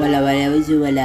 wala wala wala